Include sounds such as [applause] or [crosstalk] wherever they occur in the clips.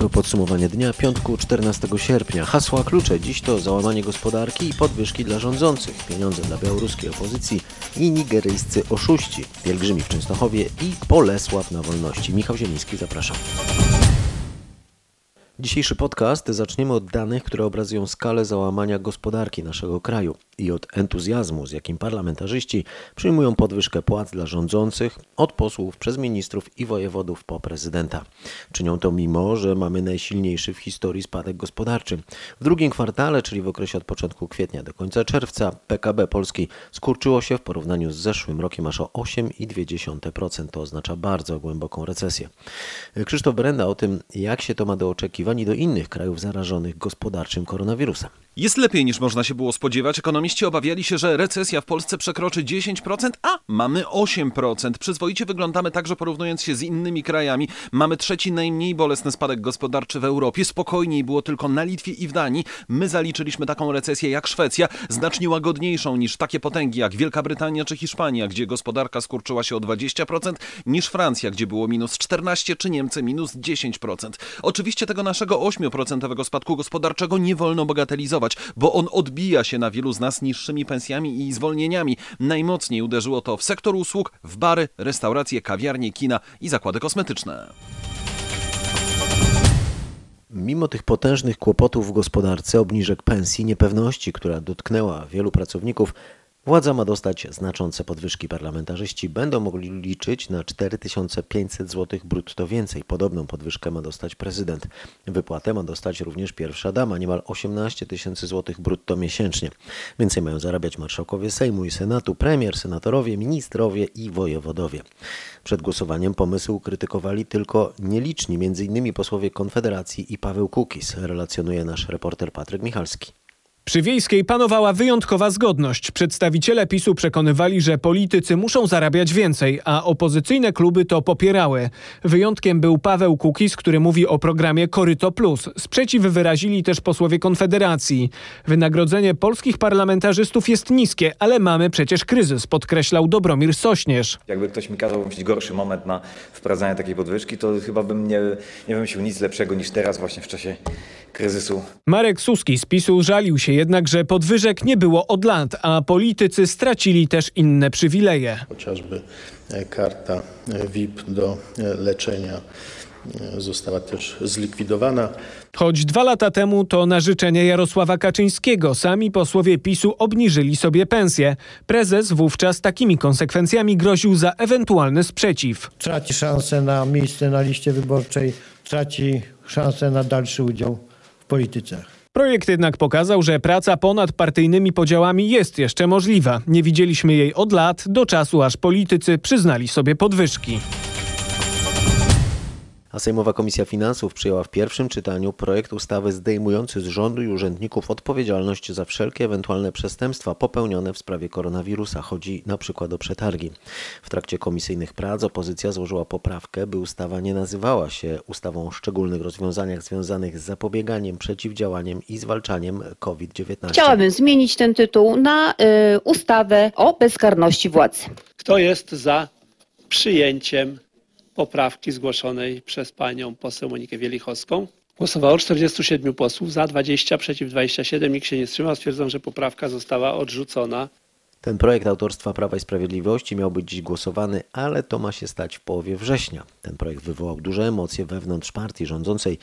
To podsumowanie dnia piątku 14 sierpnia. Hasła klucze dziś to załamanie gospodarki i podwyżki dla rządzących, pieniądze dla białoruskiej opozycji i nigeryjscy oszuści, pielgrzymi w Częstochowie i Bolesław na wolności. Michał Zieliński, zapraszam. Dzisiejszy podcast zaczniemy od danych, które obrazują skalę załamania gospodarki naszego kraju i od entuzjazmu, z jakim parlamentarzyści przyjmują podwyżkę płac dla rządzących, od posłów przez ministrów i wojewodów po prezydenta. Czynią to mimo, że mamy najsilniejszy w historii spadek gospodarczy. W drugim kwartale, czyli w okresie od początku kwietnia do końca czerwca, PKB Polski skurczyło się w porównaniu z zeszłym rokiem aż o 8,2%. To oznacza bardzo głęboką recesję. Krzysztof Brenda o tym, jak się to ma do oczekiwań i do innych krajów zarażonych gospodarczym koronawirusem. Jest lepiej niż można się było spodziewać. Ekonomiści obawiali się, że recesja w Polsce przekroczy 10%, a mamy 8%. Przyzwoicie wyglądamy także porównując się z innymi krajami. Mamy trzeci najmniej bolesny spadek gospodarczy w Europie. Spokojniej było tylko na Litwie i w Danii. My zaliczyliśmy taką recesję jak Szwecja, znacznie łagodniejszą niż takie potęgi jak Wielka Brytania czy Hiszpania, gdzie gospodarka skurczyła się o 20%, niż Francja, gdzie było minus 14, czy Niemcy minus 10%. Oczywiście tego naszego 8% spadku gospodarczego nie wolno bagatelizować bo on odbija się na wielu z nas niższymi pensjami i zwolnieniami. Najmocniej uderzyło to w sektor usług, w bary, restauracje, kawiarnie, kina i zakłady kosmetyczne. Mimo tych potężnych kłopotów w gospodarce, obniżek pensji, niepewności, która dotknęła wielu pracowników, Władza ma dostać znaczące podwyżki. Parlamentarzyści będą mogli liczyć na 4500 zł brutto więcej. Podobną podwyżkę ma dostać prezydent. Wypłatę ma dostać również pierwsza dama, niemal 18 tysięcy złotych brutto miesięcznie. Więcej mają zarabiać marszałkowie Sejmu i Senatu, premier, senatorowie, ministrowie i wojewodowie. Przed głosowaniem pomysł krytykowali tylko nieliczni, m.in. posłowie Konfederacji i Paweł Kukis, relacjonuje nasz reporter Patryk Michalski. Przy Wiejskiej panowała wyjątkowa zgodność. Przedstawiciele PiSu przekonywali, że politycy muszą zarabiać więcej, a opozycyjne kluby to popierały. Wyjątkiem był Paweł Kukis, który mówi o programie Koryto Plus. Sprzeciw wyrazili też posłowie Konfederacji. Wynagrodzenie polskich parlamentarzystów jest niskie, ale mamy przecież kryzys, podkreślał Dobromir Sośnierz. Jakby ktoś mi kazał wymyślić gorszy moment na wprowadzanie takiej podwyżki, to chyba bym nie, nie wymyślił nic lepszego niż teraz właśnie w czasie kryzysu. Marek Suski z PiSu żalił się jednak, że podwyżek nie było od lat, a politycy stracili też inne przywileje. Chociażby karta VIP do leczenia została też zlikwidowana. Choć dwa lata temu to na życzenie Jarosława Kaczyńskiego sami posłowie PiSu obniżyli sobie pensję. Prezes wówczas takimi konsekwencjami groził za ewentualny sprzeciw. Traci szansę na miejsce na liście wyborczej, traci szansę na dalszy udział polityce. Projekt jednak pokazał, że praca ponad partyjnymi podziałami jest jeszcze możliwa. Nie widzieliśmy jej od lat, do czasu aż politycy przyznali sobie podwyżki. A Sejmowa Komisja Finansów przyjęła w pierwszym czytaniu projekt ustawy zdejmujący z rządu i urzędników odpowiedzialność za wszelkie ewentualne przestępstwa popełnione w sprawie koronawirusa. Chodzi na przykład o przetargi. W trakcie komisyjnych prac opozycja złożyła poprawkę, by ustawa nie nazywała się ustawą o szczególnych rozwiązaniach związanych z zapobieganiem, przeciwdziałaniem i zwalczaniem COVID-19. Chciałabym zmienić ten tytuł na y, ustawę o bezkarności władzy. Kto jest za przyjęciem poprawki zgłoszonej przez panią poseł Monikę Wielichowską. Głosowało 47 posłów, za 20, przeciw 27, nikt się nie wstrzymał. Stwierdzam, że poprawka została odrzucona. Ten projekt autorstwa Prawa i Sprawiedliwości miał być dziś głosowany, ale to ma się stać w połowie września. Ten projekt wywołał duże emocje wewnątrz partii rządzącej.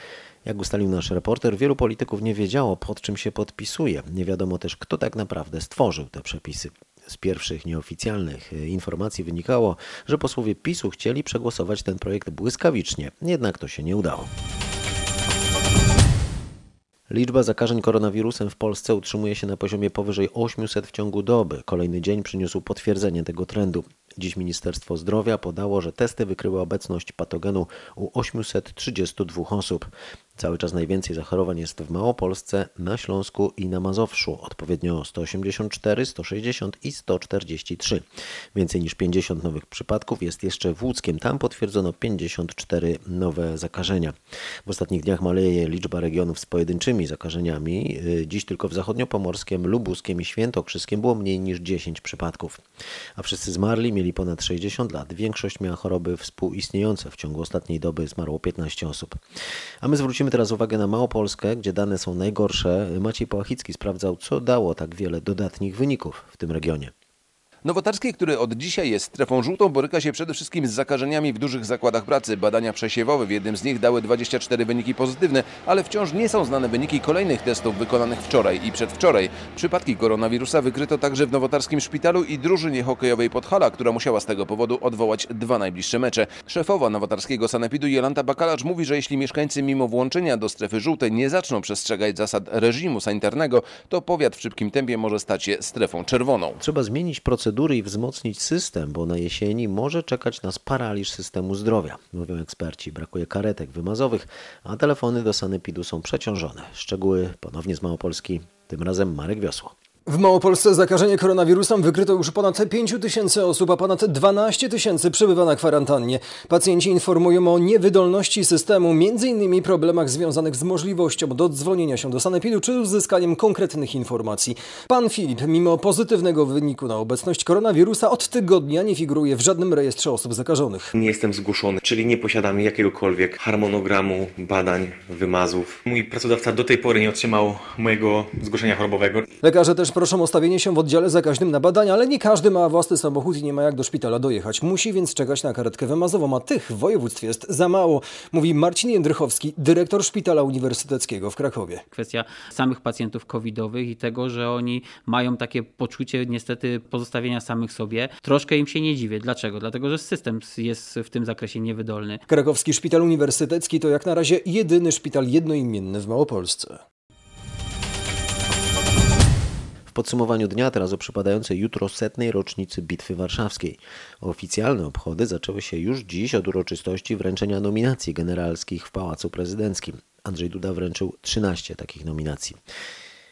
Jak ustalił nasz reporter, wielu polityków nie wiedziało, pod czym się podpisuje. Nie wiadomo też, kto tak naprawdę stworzył te przepisy. Z pierwszych nieoficjalnych informacji wynikało, że posłowie PiSu chcieli przegłosować ten projekt błyskawicznie, jednak to się nie udało. Liczba zakażeń koronawirusem w Polsce utrzymuje się na poziomie powyżej 800 w ciągu doby. Kolejny dzień przyniósł potwierdzenie tego trendu. Dziś Ministerstwo Zdrowia podało, że testy wykryły obecność patogenu u 832 osób. Cały czas najwięcej zachorowań jest w Małopolsce, na Śląsku i na Mazowszu, odpowiednio 184, 160 i 143. Więcej niż 50 nowych przypadków jest jeszcze w Łódzkiem. Tam potwierdzono 54 nowe zakażenia. W ostatnich dniach maleje liczba regionów z pojedynczymi zakażeniami. Dziś tylko w zachodniopomorskim, lubuskiem i świętokrzyskiem było mniej niż 10 przypadków. A wszyscy zmarli mieli ponad 60 lat. Większość miała choroby współistniejące. W ciągu ostatniej doby zmarło 15 osób. A my zwrócimy Zwrócimy teraz uwagę na Małopolskę, gdzie dane są najgorsze. Maciej Pałachicki sprawdzał, co dało tak wiele dodatnich wyników w tym regionie. Nowotarski, który od dzisiaj jest strefą żółtą, boryka się przede wszystkim z zakażeniami w dużych zakładach pracy. Badania przesiewowe w jednym z nich dały 24 wyniki pozytywne, ale wciąż nie są znane wyniki kolejnych testów wykonanych wczoraj i przedwczoraj. Przypadki koronawirusa wykryto także w nowotarskim szpitalu i drużynie hokejowej Podhala, która musiała z tego powodu odwołać dwa najbliższe mecze. Szefowa nowotarskiego sanepidu Jolanta Bakalacz mówi, że jeśli mieszkańcy mimo włączenia do strefy żółtej nie zaczną przestrzegać zasad reżimu sanitarnego, to powiat w szybkim tempie może stać się strefą czerwoną. Trzeba zmienić procedury i wzmocnić system, bo na jesieni może czekać nas paraliż systemu zdrowia. Mówią eksperci, brakuje karetek wymazowych, a telefony do sanepidu są przeciążone. Szczegóły ponownie z Małopolski, tym razem Marek Wiosło. W Małopolsce zakażenie koronawirusem wykryto już ponad 5 tysięcy osób, a ponad 12 tysięcy przebywa na kwarantannie. Pacjenci informują o niewydolności systemu, m.in. problemach związanych z możliwością dodzwonienia się do sanepidu czy uzyskaniem konkretnych informacji. Pan Filip, mimo pozytywnego wyniku na obecność koronawirusa, od tygodnia nie figuruje w żadnym rejestrze osób zakażonych. Nie jestem zgłoszony, czyli nie posiadam jakiegokolwiek harmonogramu badań, wymazów. Mój pracodawca do tej pory nie otrzymał mojego zgłoszenia chorobowego. Lekarze też proszą o stawienie się w oddziale zakaźnym na badania, ale nie każdy ma własny samochód i nie ma jak do szpitala dojechać. Musi więc czekać na karetkę wymazową, a tych w województwie jest za mało, mówi Marcin Jędrychowski, dyrektor Szpitala Uniwersyteckiego w Krakowie. Kwestia samych pacjentów covidowych i tego, że oni mają takie poczucie niestety pozostawienia samych sobie. Troszkę im się nie dziwię. Dlaczego? Dlatego, że system jest w tym zakresie niewydolny. Krakowski Szpital Uniwersytecki to jak na razie jedyny szpital jednoimienny w Małopolsce. Podsumowaniu dnia teraz o przypadającej jutro setnej rocznicy Bitwy Warszawskiej. Oficjalne obchody zaczęły się już dziś od uroczystości wręczenia nominacji generalskich w Pałacu Prezydenckim. Andrzej Duda wręczył 13 takich nominacji.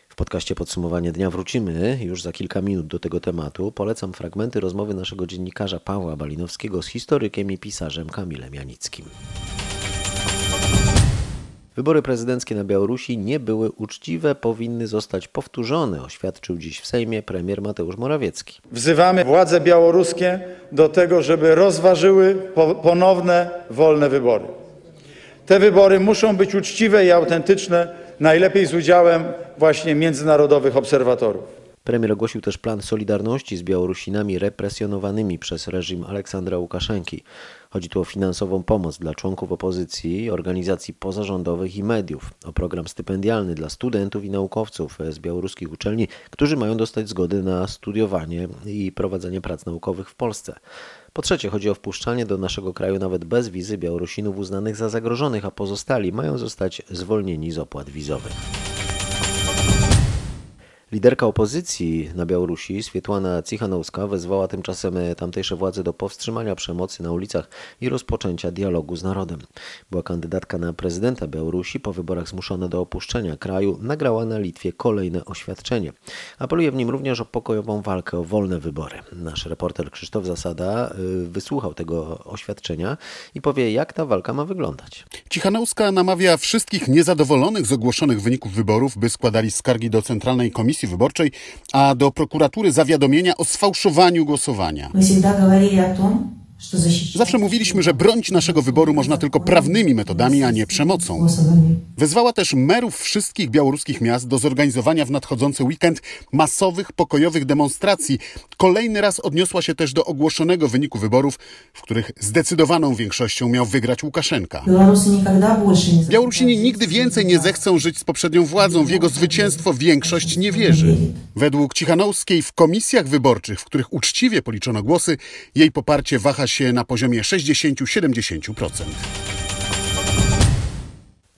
W podcaście Podsumowanie Dnia wrócimy już za kilka minut do tego tematu. Polecam fragmenty rozmowy naszego dziennikarza Pawła Balinowskiego z historykiem i pisarzem Kamilem Janickim. Wybory prezydenckie na Białorusi nie były uczciwe, powinny zostać powtórzone, oświadczył dziś w Sejmie premier Mateusz Morawiecki. Wzywamy władze białoruskie do tego, żeby rozważyły ponowne wolne wybory. Te wybory muszą być uczciwe i autentyczne, najlepiej z udziałem właśnie międzynarodowych obserwatorów. Premier ogłosił też plan solidarności z Białorusinami represjonowanymi przez reżim Aleksandra Łukaszenki. Chodzi tu o finansową pomoc dla członków opozycji, organizacji pozarządowych i mediów, o program stypendialny dla studentów i naukowców z białoruskich uczelni, którzy mają dostać zgody na studiowanie i prowadzenie prac naukowych w Polsce. Po trzecie, chodzi o wpuszczanie do naszego kraju nawet bez wizy Białorusinów uznanych za zagrożonych, a pozostali mają zostać zwolnieni z opłat wizowych. Liderka opozycji na Białorusi, Swietłana Cichanowska, wezwała tymczasem tamtejsze władze do powstrzymania przemocy na ulicach i rozpoczęcia dialogu z narodem. Była kandydatka na prezydenta Białorusi, po wyborach zmuszona do opuszczenia kraju, nagrała na Litwie kolejne oświadczenie. Apeluje w nim również o pokojową walkę o wolne wybory. Nasz reporter Krzysztof Zasada y, wysłuchał tego oświadczenia i powie, jak ta walka ma wyglądać. Cichanowska namawia wszystkich niezadowolonych z ogłoszonych wyników wyborów, by składali skargi do Centralnej Komisji Wyborczej, a do prokuratury zawiadomienia o sfałszowaniu głosowania. Zawsze mówiliśmy, że bronić naszego wyboru można tylko prawnymi metodami, a nie przemocą. Wezwała też merów wszystkich białoruskich miast do zorganizowania w nadchodzący weekend masowych, pokojowych demonstracji. Kolejny raz odniosła się też do ogłoszonego wyniku wyborów, w których zdecydowaną większością miał wygrać Łukaszenka. Białorusini nigdy więcej nie zechcą żyć z poprzednią władzą. W jego zwycięstwo większość nie wierzy. Według Cichanowskiej w komisjach wyborczych, w których uczciwie policzono głosy, jej poparcie waha się na poziomie 60-70%.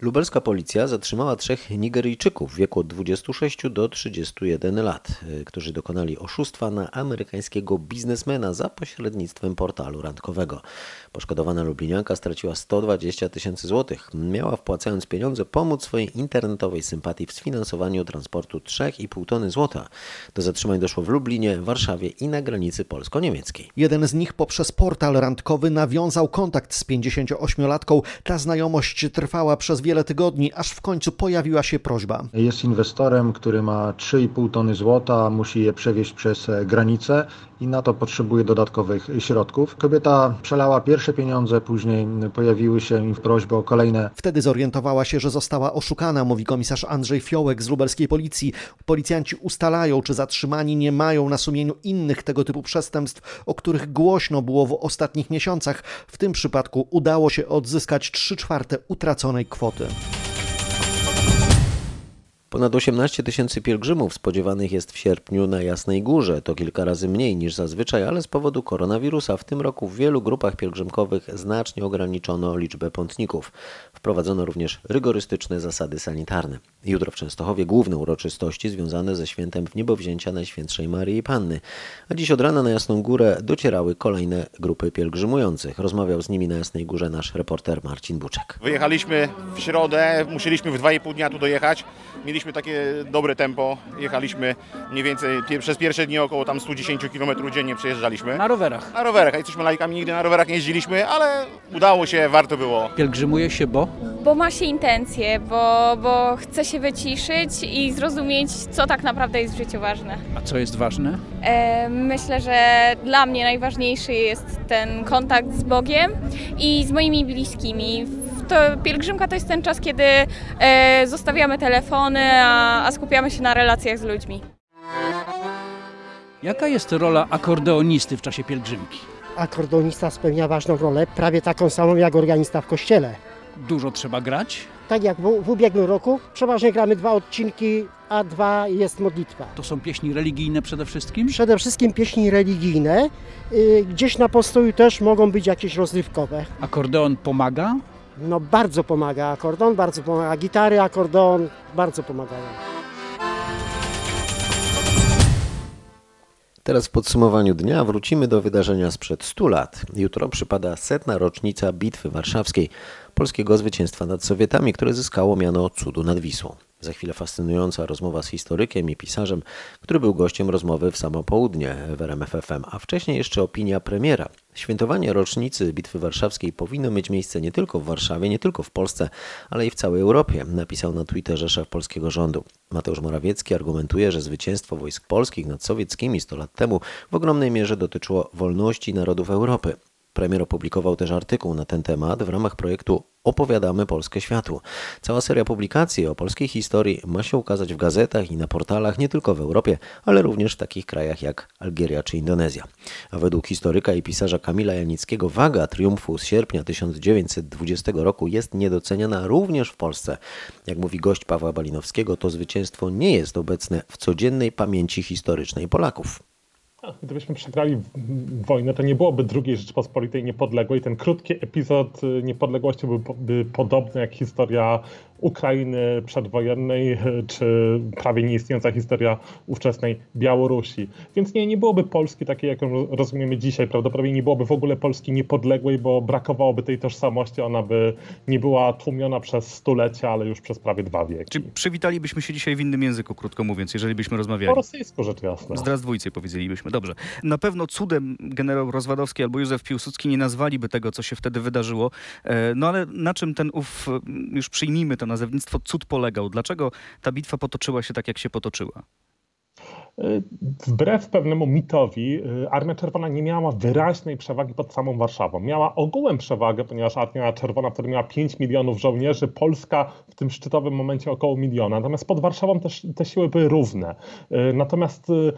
Lubelska policja zatrzymała trzech Nigeryjczyków w wieku od 26 do 31 lat, którzy dokonali oszustwa na amerykańskiego biznesmena za pośrednictwem portalu randkowego. Poszkodowana Lublinianka straciła 120 tysięcy złotych. Miała wpłacając pieniądze pomóc swojej internetowej sympatii w sfinansowaniu transportu 3,5 tony złota. Do zatrzymań doszło w Lublinie, Warszawie i na granicy polsko-niemieckiej. Jeden z nich poprzez portal randkowy nawiązał kontakt z 58-latką. Ta znajomość trwała przez wiele tygodni, aż w końcu pojawiła się prośba. Jest inwestorem, który ma 3,5 tony złota, musi je przewieźć przez granicę i na to potrzebuje dodatkowych środków. Kobieta przelała pierwsze pieniądze, później pojawiły się prośby o kolejne. Wtedy zorientowała się, że została oszukana, mówi komisarz Andrzej Fiołek z lubelskiej policji. Policjanci ustalają, czy zatrzymani nie mają na sumieniu innych tego typu przestępstw, o których głośno było w ostatnich miesiącach. W tym przypadku udało się odzyskać 3 czwarte utraconej kwoty. Ponad 18 tysięcy pielgrzymów spodziewanych jest w sierpniu na Jasnej Górze. To kilka razy mniej niż zazwyczaj, ale z powodu koronawirusa w tym roku w wielu grupach pielgrzymkowych znacznie ograniczono liczbę pątników. Wprowadzono również rygorystyczne zasady sanitarne. Jutro w Częstochowie główne uroczystości związane ze świętem wniebowzięcia Najświętszej Maryi Panny. A dziś od rana na Jasną Górę docierały kolejne grupy pielgrzymujących. Rozmawiał z nimi na Jasnej Górze nasz reporter Marcin Buczek. Wyjechaliśmy w środę, musieliśmy w 2,5 dnia tu dojechać. Mieliśmy takie dobre tempo, jechaliśmy mniej więcej pie- przez pierwsze dni około tam 110 km dziennie przejeżdżaliśmy. Na rowerach. Na rowerach, a jesteśmy lajkami, nigdy na rowerach nie jeździliśmy, ale udało się, warto było. Pielgrzymuje się, bo? Bo ma się intencje, bo, bo chce się wyciszyć i zrozumieć, co tak naprawdę jest w życiu ważne. A co jest ważne? E, myślę, że dla mnie najważniejszy jest ten kontakt z Bogiem i z moimi bliskimi. To pielgrzymka to jest ten czas, kiedy e, zostawiamy telefony, a, a skupiamy się na relacjach z ludźmi. Jaka jest rola akordeonisty w czasie pielgrzymki? Akordeonista spełnia ważną rolę, prawie taką samą jak organista w kościele. Dużo trzeba grać? Tak jak w, w ubiegłym roku, przeważnie gramy dwa odcinki, a dwa jest modlitwa. To są pieśni religijne przede wszystkim? Przede wszystkim pieśni religijne. Y, Gdzieś na postoju też mogą być jakieś rozrywkowe. Akordeon pomaga? No bardzo pomaga akordeon, bardzo pomaga gitary, akordeon, bardzo pomagają. Teraz w podsumowaniu dnia wrócimy do wydarzenia sprzed 100 lat. Jutro przypada setna rocznica Bitwy Warszawskiej, polskiego zwycięstwa nad Sowietami, które zyskało miano cudu nad Wisłą. Za chwilę fascynująca rozmowa z historykiem i pisarzem, który był gościem rozmowy w samo południe w RMF FM, a wcześniej jeszcze opinia premiera. Świętowanie rocznicy Bitwy Warszawskiej powinno mieć miejsce nie tylko w Warszawie, nie tylko w Polsce, ale i w całej Europie, napisał na Twitterze szef polskiego rządu. Mateusz Morawiecki argumentuje, że zwycięstwo wojsk polskich nad sowieckimi 100 lat temu w ogromnej mierze dotyczyło wolności narodów Europy. Premier opublikował też artykuł na ten temat w ramach projektu Opowiadamy Polskę światu. Cała seria publikacji o polskiej historii ma się ukazać w gazetach i na portalach nie tylko w Europie, ale również w takich krajach jak Algieria czy Indonezja. A według historyka i pisarza Kamila Janickiego waga triumfu z sierpnia 1920 roku jest niedoceniana również w Polsce. Jak mówi gość Pawła Balinowskiego, to zwycięstwo nie jest obecne w codziennej pamięci historycznej Polaków. Gdybyśmy przegrali wojnę, to nie byłoby II Rzeczypospolitej niepodległej. Ten krótki epizod y, niepodległości byłby podobny jak historia Ukrainy przedwojennej, y, czy prawie nieistniejąca historia ówczesnej Białorusi. Więc nie, nie byłoby Polski takiej, jaką rozumiemy dzisiaj. Prawdopodobnie nie byłoby w ogóle Polski niepodległej, bo brakowałoby tej tożsamości. Ona by nie była tłumiona przez stulecia, ale już przez prawie dwa wieki. Czy przywitalibyśmy się dzisiaj w innym języku, krótko mówiąc, jeżeli byśmy rozmawiali? Po rosyjsku rzecz jasna. Zdrazdwójcy powiedzielibyśmy. Dobrze. Na pewno cudem generał Rozwadowski albo Józef Piłsudski nie nazwaliby tego, co się wtedy wydarzyło. E, No ale na czym ten ów, e, już przyjmijmy to nazewnictwo, cud polegał? Dlaczego ta bitwa potoczyła się tak, jak się potoczyła? Wbrew pewnemu mitowi, y, Armia Czerwona nie miała wyraźnej przewagi pod samą Warszawą. Miała ogółem przewagę, ponieważ Armia Czerwona wtedy miała 5 milionów żołnierzy, Polska w tym szczytowym momencie około miliona. Natomiast pod Warszawą te siły były równe. Y, Natomiast y,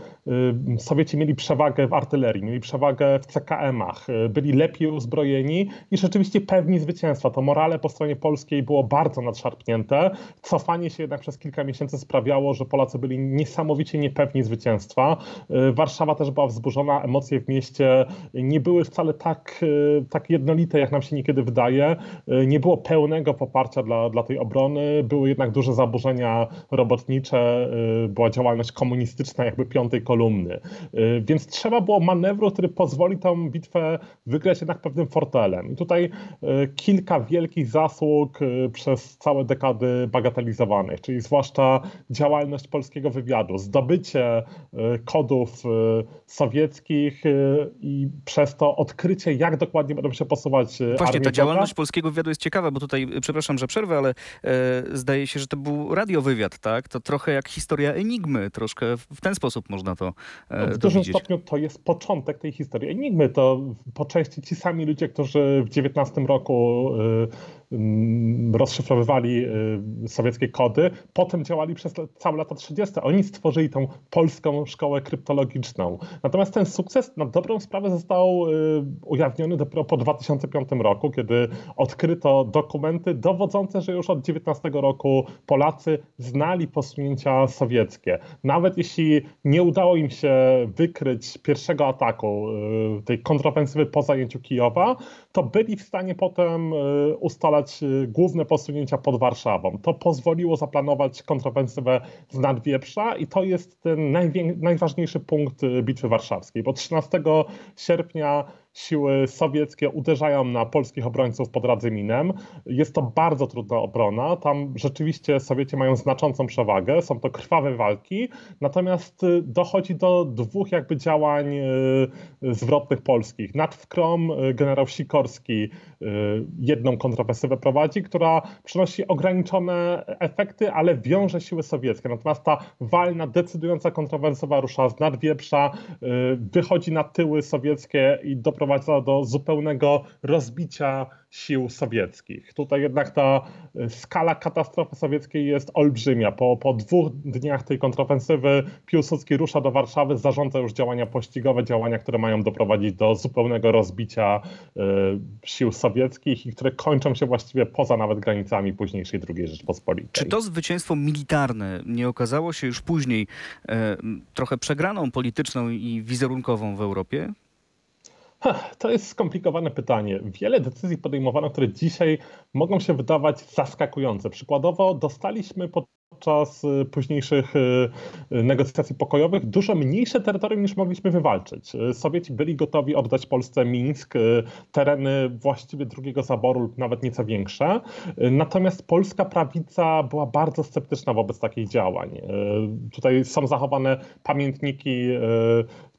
y, Sowieci mieli przewagę w artylerii, mieli przewagę w CKM-ach, y, byli lepiej uzbrojeni i rzeczywiście pewni zwycięstwa. To morale po stronie polskiej było bardzo nadszarpnięte. Cofanie się jednak przez kilka miesięcy sprawiało, że Polacy byli niesamowicie niepewni zwycięstwa. Y, Warszawa też była wzburzona, emocje w mieście nie były wcale tak, y, tak jednolite, jak nam się niekiedy wydaje. Y, Nie było pełnego poparcia dla, dla tej obrony, były jednak duże zaburzenia robotnicze, była działalność komunistyczna jakby piątej kolumny. Więc trzeba było manewru, który pozwoli tą bitwę wygrać jednak pewnym fortelem. I tutaj kilka wielkich zasług przez całe dekady bagatelizowanych, czyli zwłaszcza działalność polskiego wywiadu, zdobycie e, kodów e, sowieckich e, i przez to odkrycie, jak dokładnie będą się posuwać e, Właśnie, ta działalność polskiego wywiadu jest ciekawa, bo tutaj, przepraszam, że przerwę, ale e, zdaje się, że to był radiowywiad, tak? To trochę jak historia Enigmy, troszkę w ten sposób można to, e, No, w dużym widzieć. stopniu to jest początek tej historii Enigmy. To po części ci sami ludzie, którzy w XIX roku rozszyfrowywali y, sowieckie kody, potem działali przez całe lata 30. Oni stworzyli tą polską szkołę kryptologiczną. Natomiast ten sukces na dobrą sprawę został y, ujawniony dopiero po 2005 roku, kiedy odkryto dokumenty dowodzące, że już od 19 roku Polacy znali posunięcia sowieckie. Nawet jeśli nie udało im się wykryć pierwszego ataku, y, tej kontrofensywy po zajęciu Kijowa, to byli w stanie potem y, ustalać y, główne posunięcia pod Warszawą. To pozwoliło zaplanować kontrofensywę z Nadwieprza i to jest ten najważniejszy punkt y, Bitwy Warszawskiej, bo 13 sierpnia siły sowieckie uderzają na polskich obrońców pod Radzyminem. Jest to bardzo trudna obrona. Tam rzeczywiście Sowieci mają znaczącą przewagę. Są to krwawe walki. Natomiast y, dochodzi do dwóch jakby działań y, zwrotnych polskich. Nad Wkrom y, generał Sikorski jedną kontrofensywę prowadzi, która przynosi ograniczone efekty, ale wiąże siły sowieckie. Natomiast ta walna, decydująca kontrofensywa rusza z Nadwieprza, wychodzi na tyły sowieckie i doprowadza do zupełnego rozbicia sił sowieckich. Tutaj jednak ta y, skala katastrofy sowieckiej jest olbrzymia. Po, po dwóch dniach tej kontrofensywy Piłsudski rusza do Warszawy, zarządza już działania pościgowe, działania, które mają doprowadzić do zupełnego rozbicia y, sił sowieckich i które kończą się właściwie poza nawet granicami późniejszej II Rzeczpospolitej. Czy to zwycięstwo militarne nie okazało się już później m, trochę przegraną polityczną i wizerunkową w Europie? To jest skomplikowane pytanie. Wiele decyzji podejmowano, które dzisiaj mogą się wydawać zaskakujące. Przykładowo dostaliśmy podczas y, późniejszych y, y, negocjacji pokojowych dużo mniejsze terytorium niż mogliśmy wywalczyć. Sowieci byli gotowi oddać Polsce Mińsk, tereny właściwie drugiego zaboru lub nawet nieco większe. Natomiast polska prawica była bardzo sceptyczna wobec takich działań. Tutaj są zachowane pamiętniki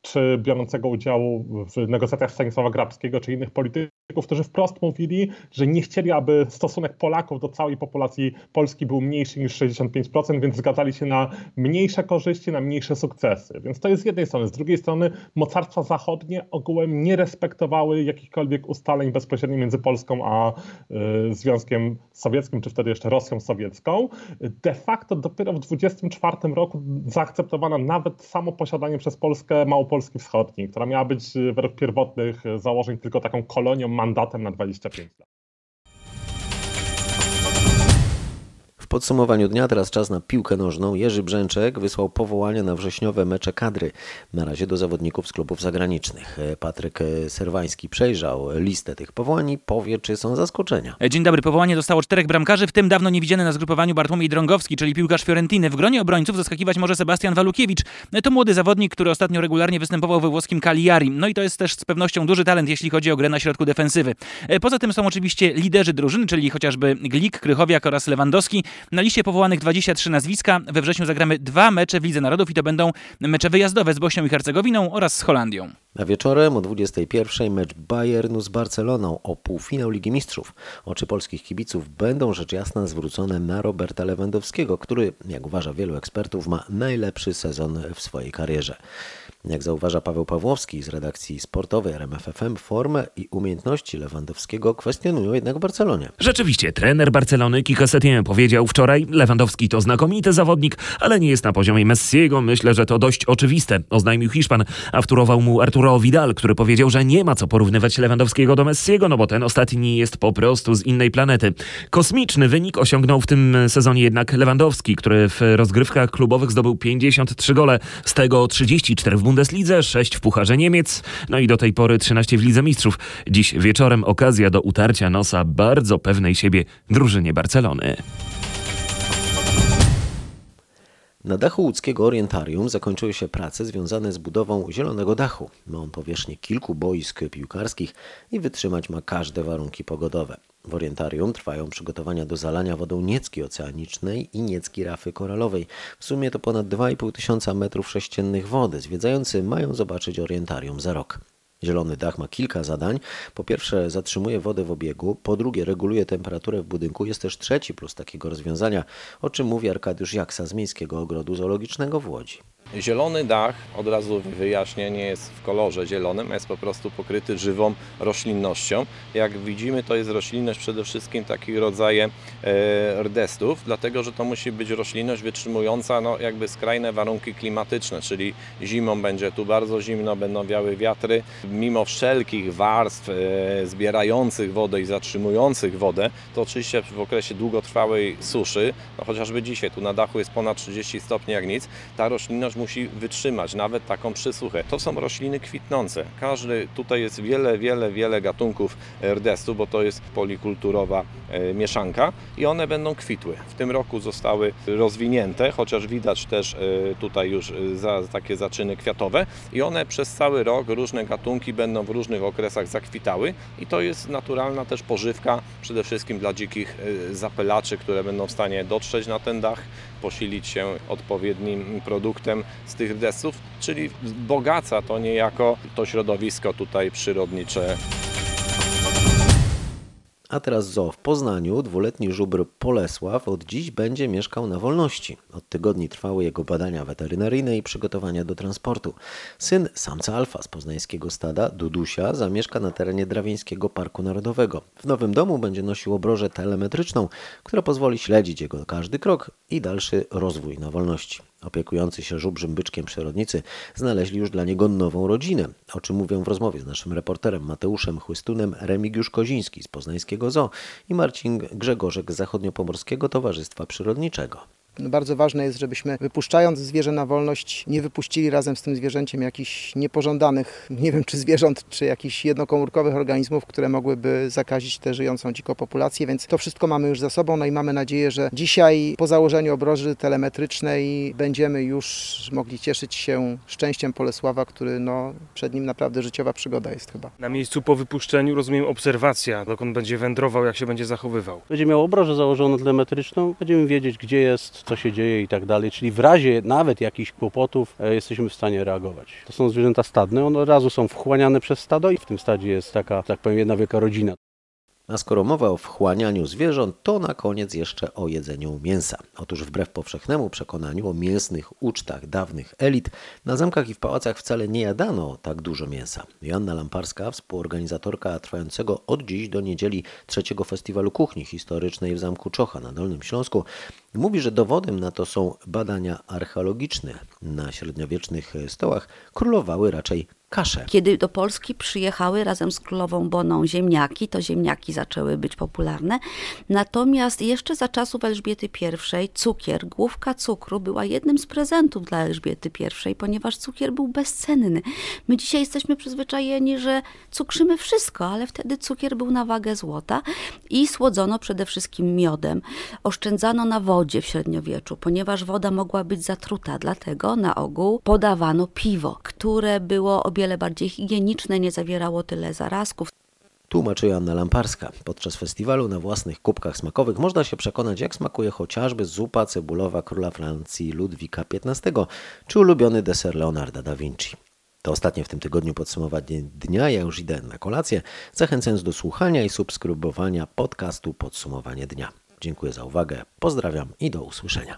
czy biorącego udziału w negocjacjach Stanisława Grabskiego, czy innych polityków, którzy wprost mówili, że nie chcieli, aby stosunek Polaków do całej populacji Polski był mniejszy niż 65%, więc zgadzali się na mniejsze korzyści, na mniejsze sukcesy. Więc to jest z jednej strony. Z drugiej strony mocarstwa zachodnie ogółem nie respektowały jakichkolwiek ustaleń bezpośrednio między Polską a y, Związkiem Sowieckim, czy wtedy jeszcze Rosją Sowiecką. De facto dopiero w 1924 roku zaakceptowano nawet samo posiadanie przez Polskę Małopolski Wschodniej, która miała być y, według pierwotnych y, założeń tylko taką kolonią, mandatem na 25 lat. Podsumowaniu dnia teraz czas na piłkę nożną. Jerzy Brzęczek wysłał powołania na wrześniowe mecze kadry. Na razie do zawodników z klubów zagranicznych. Patryk Serwański przejrzał listę tych powołań i powie, czy są zaskoczenia. Dzień dobry. Powołanie dostało czterech bramkarzy, w tym dawno niewidziany na zgrupowaniu Bartłomiej Drągowski, czyli piłkarz Fiorentiny. W gronie obrońców zaskakiwać może Sebastian Walukiewicz. To młody zawodnik, który ostatnio regularnie występował we włoskim Cagliari. No i to jest też z pewnością duży talent, jeśli chodzi o grę na środku defensywy. Poza tym są oczywiście liderzy drużyny, czyli chociażby Glik, Krychowiak oraz Lewandowski. Na liście powołanych 23 nazwiska. We wrześniu zagramy dwa mecze w Lidze Narodów i to będą mecze wyjazdowe z Bośnią i Hercegowiną oraz z Holandią. A wieczorem o 21 mecz Bayernu z Barceloną o półfinał Ligi Mistrzów. Oczy polskich kibiców będą rzecz jasna zwrócone na Roberta Lewandowskiego, który, jak uważa wielu ekspertów, ma najlepszy sezon w swojej karierze. Jak zauważa Paweł Pawłowski z redakcji sportowej RMFFM, formę i umiejętności Lewandowskiego kwestionują jednak w Barcelonie. Rzeczywiście, trener Barcelony Kike Setien powiedział wczoraj, Lewandowski to znakomity zawodnik, ale nie jest na poziomie Messiego. Myślę, że to dość oczywiste, oznajmił Hiszpan, a wtórował mu Arturo Vidal, który powiedział, że nie ma co porównywać Lewandowskiego do Messiego, no bo ten ostatni jest po prostu z innej planety. Kosmiczny wynik osiągnął w tym sezonie jednak Lewandowski, który w rozgrywkach klubowych zdobył 53 gole, z tego 34 w Bundeslidze, 6 w Pucharze Niemiec, no i do tej pory 13 w Lidze Mistrzów. Dziś wieczorem okazja do utarcia nosa bardzo pewnej siebie drużynie Barcelony. Na dachu łódzkiego Orientarium zakończyły się prace związane z budową zielonego dachu. Ma on powierzchnię kilku boisk piłkarskich i wytrzymać ma każde warunki pogodowe. W orientarium trwają przygotowania do zalania wodą Niecki Oceanicznej i Niecki Rafy Koralowej. W sumie to ponad 2,5 tysiąca metrów sześciennych wody. Zwiedzający mają zobaczyć orientarium za rok. Zielony dach ma kilka zadań. Po pierwsze zatrzymuje wodę w obiegu, po drugie reguluje temperaturę w budynku. Jest też trzeci plus takiego rozwiązania, o czym mówi Arkadiusz Jaksa z Miejskiego Ogrodu Zoologicznego w Łodzi. Zielony dach, od razu wyjaśnię, nie jest w kolorze zielonym, jest po prostu pokryty żywą roślinnością. Jak widzimy, to jest roślinność przede wszystkim takich rodzaje e, rdestów, dlatego że to musi być roślinność wytrzymująca no, jakby skrajne warunki klimatyczne, czyli zimą będzie tu bardzo zimno, będą wiały wiatry. Mimo wszelkich warstw e, zbierających wodę i zatrzymujących wodę, to oczywiście w okresie długotrwałej suszy, no chociażby dzisiaj tu na dachu jest ponad 30 stopni jak nic, ta roślinność musi wytrzymać nawet taką przysuchę. To są rośliny kwitnące. Każdy, tutaj jest wiele, wiele, wiele gatunków rdestu, bo to jest polikulturowa e, mieszanka i one będą kwitły. W tym roku zostały rozwinięte, chociaż widać też e, tutaj już e, za, takie zaczyny kwiatowe i one przez cały rok, różne gatunki będą w różnych okresach zakwitały i to jest naturalna też pożywka przede wszystkim dla dzikich zapylaczy, które będą w stanie dotrzeć na ten dach, posilić się odpowiednim produktem z tych rdestów, czyli bogaca to niejako to środowisko tutaj przyrodnicze. A teraz zoo w Poznaniu. Dwuletni żubr Polesław od dziś będzie mieszkał na wolności. Od tygodni trwały jego badania weterynaryjne i przygotowania do transportu. Syn samca alfa z poznańskiego stada, Dudusia, zamieszka na terenie Drawieńskiego Parku Narodowego. W nowym domu będzie nosił obrożę telemetryczną, która pozwoli śledzić jego każdy krok i dalszy rozwój na wolności. Opiekujący się żubrzym byczkiem przyrodnicy znaleźli już dla niego nową rodzinę, o czym mówią w rozmowie z naszym reporterem Mateuszem Chłystunem Remigiusz Koziński z Poznańskiego Zoo i Marcin Grzegorzek z Zachodniopomorskiego Towarzystwa Przyrodniczego. Bardzo ważne jest, żebyśmy wypuszczając zwierzę na wolność, nie wypuścili razem z tym zwierzęciem jakichś niepożądanych, [laughs] nie wiem czy zwierząt, czy jakichś jednokomórkowych organizmów, które mogłyby zakazić tę żyjącą dziko populację, więc to wszystko mamy już za sobą, no i mamy nadzieję, że dzisiaj po założeniu obroży telemetrycznej będziemy już mogli cieszyć się szczęściem Polesława, który no, przed nim naprawdę życiowa przygoda jest chyba. Na miejscu po wypuszczeniu rozumiem obserwacja, dokąd będzie wędrował, jak się będzie zachowywał. Będzie miał obrożę założoną telemetryczną, będziemy wiedzieć gdzie jest, co się dzieje i tak dalej, czyli w razie nawet jakichś kłopotów e, jesteśmy w stanie reagować. To są zwierzęta stadne, one od razu są wchłaniane przez stado i w tym stadzie jest taka, tak powiem, jedna wielka rodzina. A skoro mowa o wchłanianiu zwierząt, to na koniec jeszcze o jedzeniu mięsa. Otóż wbrew powszechnemu przekonaniu o mięsnych ucztach dawnych elit, na zamkach i w pałacach wcale nie jadano tak dużo mięsa. Joanna Lamparska, współorganizatorka trwającego od dziś do niedzieli trzeciego Festiwalu Kuchni Historycznej w Zamku Czocha na Dolnym Śląsku, mówi, że dowodem na to są badania archeologiczne. Na średniowiecznych stołach królowały raczej kasze. Kiedy do Polski przyjechały razem z królową Boną ziemniaki, to ziemniaki zaczęły być popularne. Natomiast jeszcze za czasów Elżbiety I cukier, główka cukru była jednym z prezentów dla Elżbiety I, ponieważ cukier był bezcenny. My dzisiaj jesteśmy przyzwyczajeni, że cukrzymy wszystko, ale wtedy cukier był na wagę złota i słodzono przede wszystkim miodem. Oszczędzano na wodzie w średniowieczu, ponieważ woda mogła być zatruta, dlatego na ogół podawano piwo, które było o wiele bardziej higieniczne, nie zawierało tyle zarazków. Tłumaczy Joanna Lamparska. Podczas festiwalu na własnych kubkach smakowych można się przekonać, jak smakuje chociażby zupa cebulowa króla Francji Ludwika XV czy ulubiony deser Leonarda da Vinci. To ostatnie w tym tygodniu podsumowanie dnia. Ja już idę na kolację, zachęcając do słuchania i subskrybowania podcastu Podsumowanie Dnia. Dziękuję za uwagę, pozdrawiam i do usłyszenia.